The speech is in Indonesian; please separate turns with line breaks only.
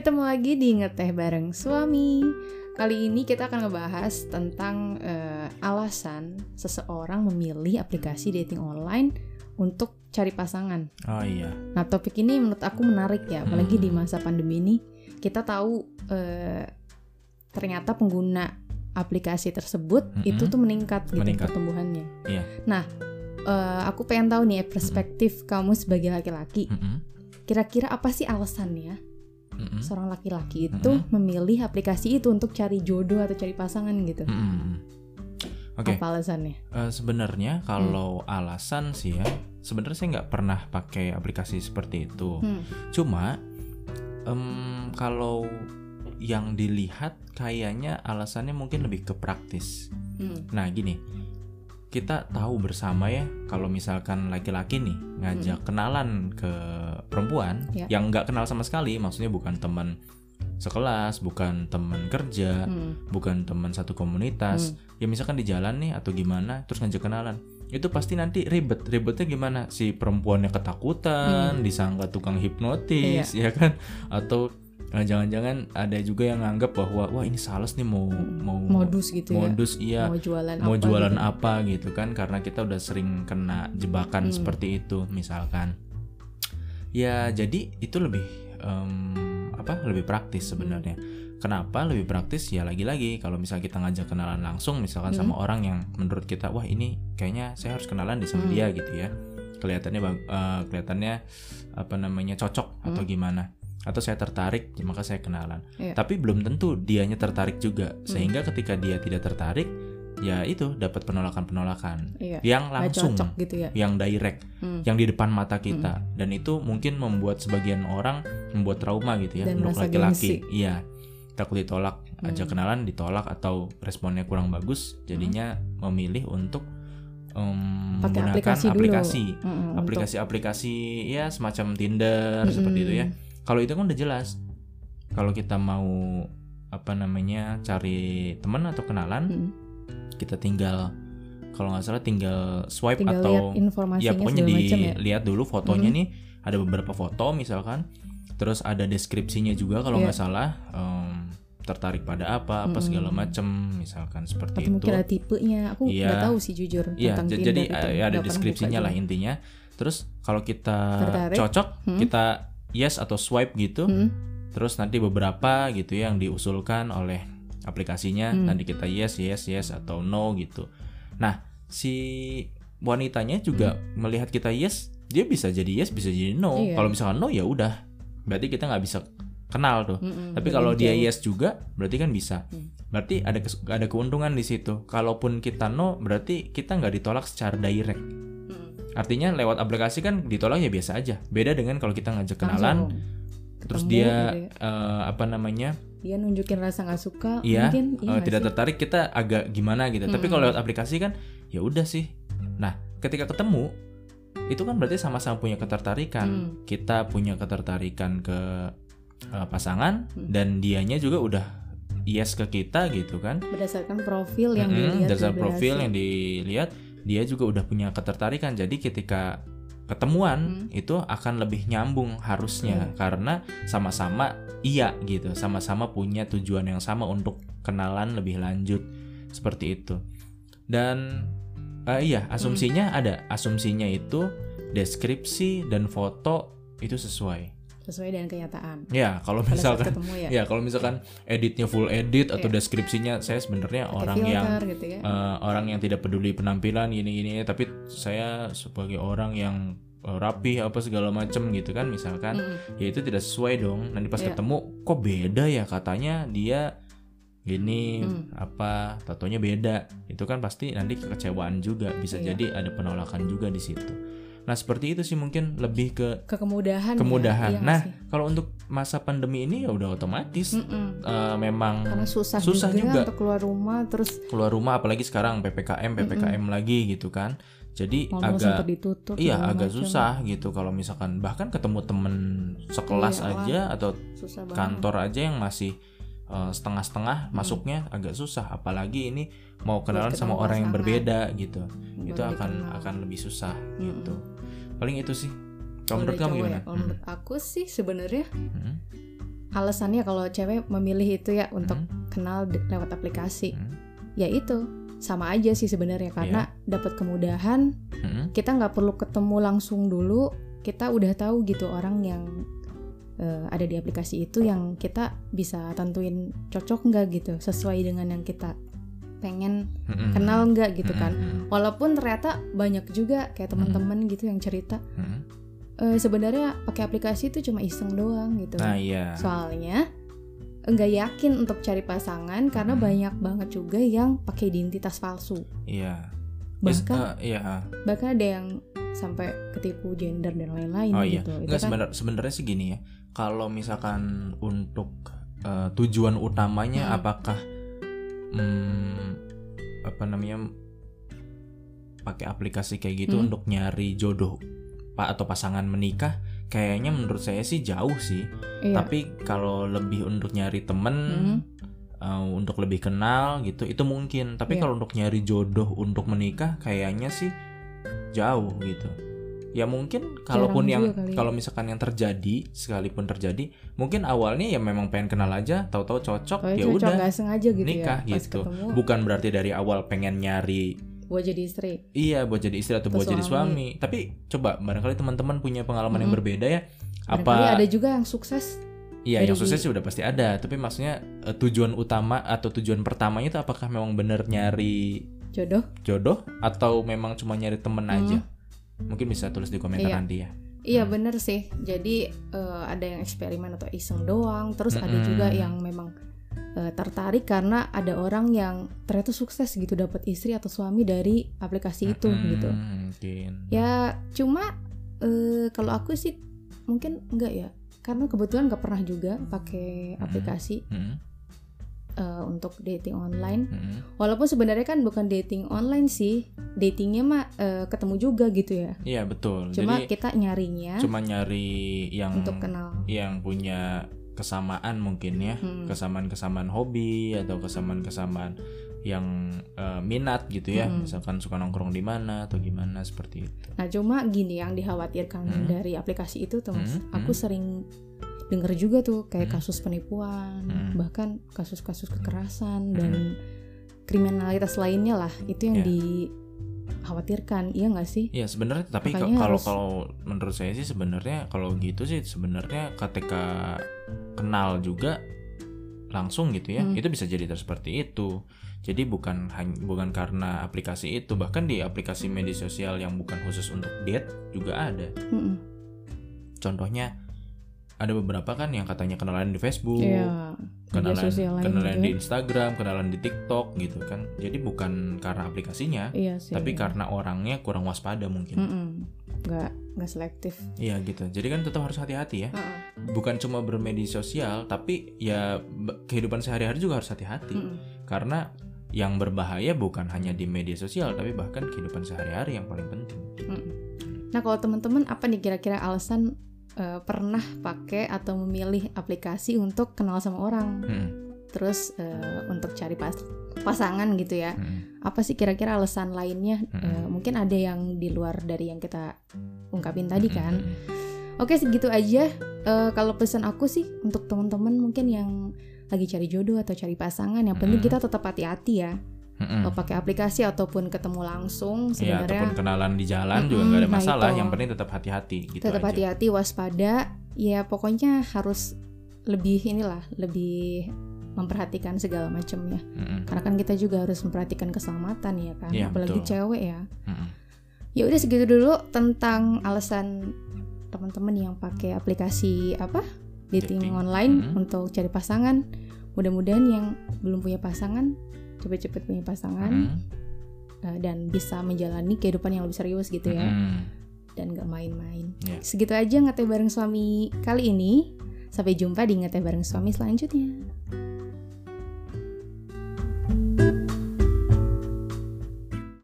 ketemu lagi di Ngeteh Bareng Suami. Kali ini kita akan ngebahas tentang eh, alasan seseorang memilih aplikasi dating online untuk cari pasangan.
Oh iya.
Nah, topik ini menurut aku menarik ya, apalagi
Hmm.
di masa pandemi ini kita tahu eh, ternyata pengguna aplikasi tersebut
Mm-mm.
itu tuh meningkat gitu
Meningkat.
pertumbuhannya.
Iya.
Nah, eh, aku pengen tahu nih perspektif kamu sebagai laki-laki.
Mm-mm.
Kira-kira apa sih alasannya
Mm-mm.
seorang laki-laki itu
Mm-mm.
memilih aplikasi itu untuk cari jodoh atau cari pasangan gitu?
Mm-mm. Oke.
Apa alasannya?
Eh, sebenarnya kalau alasan sih ya, sebenarnya saya nggak pernah pakai aplikasi seperti itu.
Hmm.
Cuma em, kalau yang dilihat kayaknya alasannya mungkin lebih ke praktis.
Hmm.
Nah gini, kita tahu bersama ya kalau misalkan laki-laki nih ngajak kenalan ke perempuan
Ya.
yang nggak kenal sama sekali, maksudnya bukan teman sekelas, bukan teman kerja,
Hmm.
bukan teman satu komunitas. Ya misalkan di jalan nih atau gimana, terus ngajak kenalan. Itu pasti nanti ribet. Ribetnya gimana? Si perempuannya ketakutan,
Hmm.
disangka tukang hipnotis, ya kan? Atau eh, jangan-jangan ada juga yang nganggap bahwa wah ini sales nih mau mau
Modus gitu ya.
modus iya
Mau jualan
mau
apa
jualan
gitu.
apa gitu kan karena kita udah sering kena jebakan
Hmm.
seperti itu misalkan ya jadi itu lebih em, apa lebih praktis sebenarnya kenapa lebih praktis ya lagi-lagi kalau misalnya kita ngajak kenalan langsung misalkan
Hmm.
sama orang yang menurut kita wah ini kayaknya saya harus kenalan di sama
Hmm.
dia gitu ya kelihatannya eh, kelihatannya apa namanya cocok atau
Hmm.
gimana atau saya tertarik maka saya kenalan
Iya.
tapi belum tentu dianya tertarik juga sehingga ketika dia tidak tertarik ya itu dapat penolakan-penolakan
Iya.
yang langsung
cocok gitu ya.
yang direct
Hmm.
yang di depan mata kita dan itu mungkin membuat sebagian orang membuat trauma gitu ya
Dan
untuk laki-laki iya takut ditolak aja
Hmm.
kenalan ditolak atau responnya kurang bagus jadinya memilih untuk
Pakai
menggunakan
aplikasi dulu.
aplikasi
Mm-mm, untuk-
aplikasi-aplikasi ya semacam Tinder seperti itu ya
Mm-mm.
kalau itu kan udah jelas kalau kita mau apa namanya cari teman atau kenalan
Mm.
Kita tinggal kalau nggak salah tinggal swipe
Tinggal
atau
lihat informasinya
ya pokoknya
macam ya.
dilihat dulu fotonya
Mhm.
nih ada beberapa foto misalkan terus ada deskripsinya juga kalau
Iya.
nggak salah em, tertarik pada apa apa
Mhm.
segala macam misalkan seperti
Atau
itu
mungkin ada tipenya. Aku
Iya.
nggak tahu sih jujur
Iya,
tentang Tinder
jadi
itu.
eh, ada deskripsinya lah intinya. Terus kalau kita
Tertarik?
cocok,
Hmm.
kita yes atau swipe gitu.
Hmm.
Terus nanti beberapa gitu ya yang diusulkan oleh aplikasinya,
Hmm.
nanti kita yes, yes, yes atau no gitu. Nah, si wanitanya juga melihat kita yes, dia bisa jadi yes, bisa jadi no.
Iya.
Kalau misalkan no ya udah, berarti kita nggak bisa kenal tuh.
Mm-mm,
Tapi kalau dia yes juga, berarti kan bisa.
Hmm.
Berarti ada ada keuntungan di situ. Kalaupun kita no, berarti kita nggak ditolak secara direct.
Mm.
Artinya lewat aplikasi kan ditolak ya biasa aja. Beda dengan kalau kita ngajak kenalan,
Langsung
terus dia
gitu ya.
eh, apa namanya,
dia nunjukin rasa nggak suka
iya,
mungkin iya nggak
tidak
sih?
tertarik, kita agak gimana gitu. Tapi
Mm-mm.
kalau lewat aplikasi kan, ya udah sih. Nah, ketika ketemu, itu kan berarti sama-sama punya ketertarikan.
Hmm.
Kita punya ketertarikan ke eh, pasangan,
Hmm.
dan dianya juga udah yes ke kita gitu kan.
berdasarkan profil yang
Mm-mm,
dilihat
dasar
berbeda
profil yang dilihat dia juga udah punya ketertarikan jadi ketika ketemuan
Hmm.
itu akan lebih nyambung harusnya
Hmm.
karena sama-sama iya gitu sama-sama punya tujuan yang sama untuk kenalan lebih lanjut seperti itu dan eh, iya asumsinya
Hmm.
ada asumsinya itu deskripsi dan foto itu sesuai
sesuai dengan kenyataan
ya kalau misalkan
ketemu ya
ya kalau misalkan editnya full edit atau
Iya.
deskripsinya saya sebenarnya orang yang
filter gitu ya
eh, orang yang tidak peduli penampilan gini-gini tapi saya sebagai orang yang eh, rapi apa segala macem gitu kan misalkan
Mm-mm.
ya itu tidak sesuai dong nanti pas
Iya.
ketemu kok beda ya katanya dia gini
Hmm.
apa tatonya beda itu kan pasti nanti kekecewaan juga bisa
Iya.
jadi ada penolakan juga di situ nah seperti itu sih mungkin lebih ke
ke kemudahan ya,
kemudahan
iya nggak
nah
sih?
kalau untuk masa pandemi ini ya udah otomatis
Mm-mm.
eh, memang
karena susah,
susah
juga,
juga.
untuk keluar rumah terus
keluar rumah apalagi sekarang ppkm ppkm lagi gitu kan jadi
sempat
agak
ditutup
iya agak
macam.
susah gitu kalau misalkan bahkan ketemu temen sekelas
Iya,
aja atau kantor aja yang masih eh, setengah-setengah masuknya agak susah. Apalagi ini mau kenalan sama orang yang berbeda gitu. Itu akan
dikenal.
akan lebih susah
Mm-mm.
gitu. Paling itu sih. Kalau menurut kamu gimana?
ya, kalau menurut aku sih sebenarnya
Hmm.
alasannya kalau cewek memilih itu ya untuk
Hmm,
kenal lewat aplikasi.
hmm,
Ya itu sama aja sih sebenarnya. Karena dapat kemudahan
hmm,
kita nggak perlu ketemu langsung dulu kita udah tahu gitu orang yang eh, ada di aplikasi itu yang kita bisa tentuin cocok nggak gitu sesuai dengan yang kita pengen
hmm,
kenal nggak gitu kan
hmm, hmm,
walaupun ternyata banyak juga kayak teman-teman gitu yang cerita
hmm.
eh, sebenarnya pakai aplikasi itu cuma iseng doang gitu
Nah iya.
soalnya nggak yakin untuk cari pasangan karena
Hmm.
banyak banget juga yang pakai identitas palsu
Iya.
Bahkan
eh, iya.
bahkan ada yang sampai ketipu gender dan lain-lain
Oh iya.
gitu itu
Enggak
kan
sebenar- sebenarnya sih gini ya. Kalau misalkan untuk eh, tujuan utamanya
Hmm.
apakah hmm, apa namanya pakai aplikasi kayak gitu
Hmm.
untuk nyari jodoh pak atau pasangan menikah kayaknya menurut saya sih jauh sih.
iya
Tapi kalau lebih untuk nyari temen
Hmm.
eh, untuk lebih kenal gitu itu mungkin. Tapi
Iya.
kalau untuk nyari jodoh untuk menikah kayaknya sih jauh gitu. Ya mungkin kalaupun yang
ya.
kalau misalkan yang terjadi sekalipun terjadi mungkin awalnya ya memang pengen kenal aja tahu-tahu cocok
Pokoknya
ya
cocok
udah
nggak sengaja gitu
nikah
ya
gitu.
ketemu
Bukan berarti dari awal pengen nyari
buat jadi istri
iya buat jadi istri atau
Atau
buat jadi
suami.
suami. Tapi coba barangkali teman-teman punya pengalaman yang
Mhm.
berbeda ya.
Barangkali
Apa
ada juga yang sukses
Iya, yang sukses sih udah pasti ada. Tapi maksudnya eh, tujuan utama atau tujuan pertamanya itu apakah memang bener nyari
jodoh
jodoh atau memang cuma nyari temen
Hmm.
aja? Mungkin bisa tulis di komentar
Iya.
nanti ya.
iya
Hmm.
bener sih jadi eh, ada yang eksperimen atau iseng doang terus ada
Mm-mm.
juga yang memang eh, tertarik karena ada orang yang ternyata sukses gitu dapat istri atau suami dari aplikasi itu
Mm-mm,
gitu
Mungkin.
ya cuma eh, kalau aku sih mungkin enggak ya karena kebetulan nggak pernah juga pakai
Mm-mm.
aplikasi
Mm-mm,
eh, untuk dating online
mm-mm.
walaupun sebenarnya kan bukan dating online sih datingnya mah eh, ketemu juga gitu ya
Iya betul.
cuma
Jadi
kita nyarinya
cuma nyari yang
untuk kenal
yang punya kesamaan mungkin ya,
Hmm.
kesamaan-kesamaan hobi atau kesamaan-kesamaan yang eh, minat gitu ya.
Hmm.
Misalkan suka nongkrong di mana atau gimana seperti itu.
nah cuma gini yang dikhawatirkan
Hmm.
dari aplikasi itu tuh Mas.
Hmm,
aku
hmm.
sering denger juga tuh kayak
Hmm.
kasus penipuan
Hmm.
bahkan kasus-kasus kekerasan dan kriminalitas lainnya lah itu yang
Ya.
dikhawatirkan iya nggak sih
Iya sebenarnya tapi kalau
harus-
kalau menurut saya sih sebenarnya kalau gitu sih sebenarnya ketika kenal juga langsung gitu ya
Hmm.
itu bisa jadi seperti itu jadi bukan hanya bukan karena aplikasi itu bahkan di aplikasi media sosial yang bukan khusus untuk date juga ada
Mm-mm.
contohnya ada beberapa kan yang katanya kenalan di Facebook
Iya,
kenalan kenalan
juga
di
ya.
Instagram kenalan di TikTok gitu kan jadi bukan karena aplikasinya
Iya sih.
tapi karena orangnya kurang waspada mungkin
Mm-mm. nggak nggak selektif.
Iya gitu. Jadi kan tetap harus hati-hati ya.
Heeh.
Bukan cuma bermedia sosial, tapi ya kehidupan sehari-hari juga harus hati-hati.
Mm-mm.
Karena yang berbahaya bukan hanya di media sosial, tapi bahkan kehidupan sehari-hari yang paling penting.
Mm-mm. Nah kalau teman-teman apa nih kira-kira alasan eh, pernah pakai atau memilih aplikasi untuk kenal sama orang,
Mm-mm.
terus eh, untuk cari pas pasangan gitu ya?
Mm-mm.
Apa sih kira-kira alasan lainnya? Eh,
Mm-mm.
mungkin ada yang di luar dari yang kita ungkapin tadi kan?
Mm-mm.
Oke segitu aja. Eh, kalau pesan aku sih untuk teman-teman mungkin yang lagi cari jodoh atau cari pasangan, yang penting
Mm-mm.
kita tetap hati-hati ya.
Mm-mm.
Mau pakai aplikasi ataupun ketemu langsung
Ya,
sebenarnya
ataupun kenalan di jalan juga
Mm-mm,
nggak ada
nah
masalah.
itu.
yang penting tetap hati-hati gitu
tetap hati-hati waspada ya pokoknya harus lebih inilah lebih memperhatikan segala macamnya
Mm-mm.
karena kan kita juga harus memperhatikan keselamatan ya kan
Iya,
apalagi
betul.
cewek ya
Mm-mm.
ya udah segitu dulu tentang alasan teman-teman yang pakai aplikasi apa dating,
Dating.
online
Mm-mm.
untuk cari pasangan mudah-mudahan yang belum punya pasangan cepet-cepet punya pasangan
Mm-mm.
eh, dan bisa menjalani kehidupan yang lebih serius gitu ya
Mm-mm.
dan gak main-main.
Ya.
Segitu aja ngeteh bareng suami kali ini. Sampai jumpa di ngeteh bareng suami selanjutnya.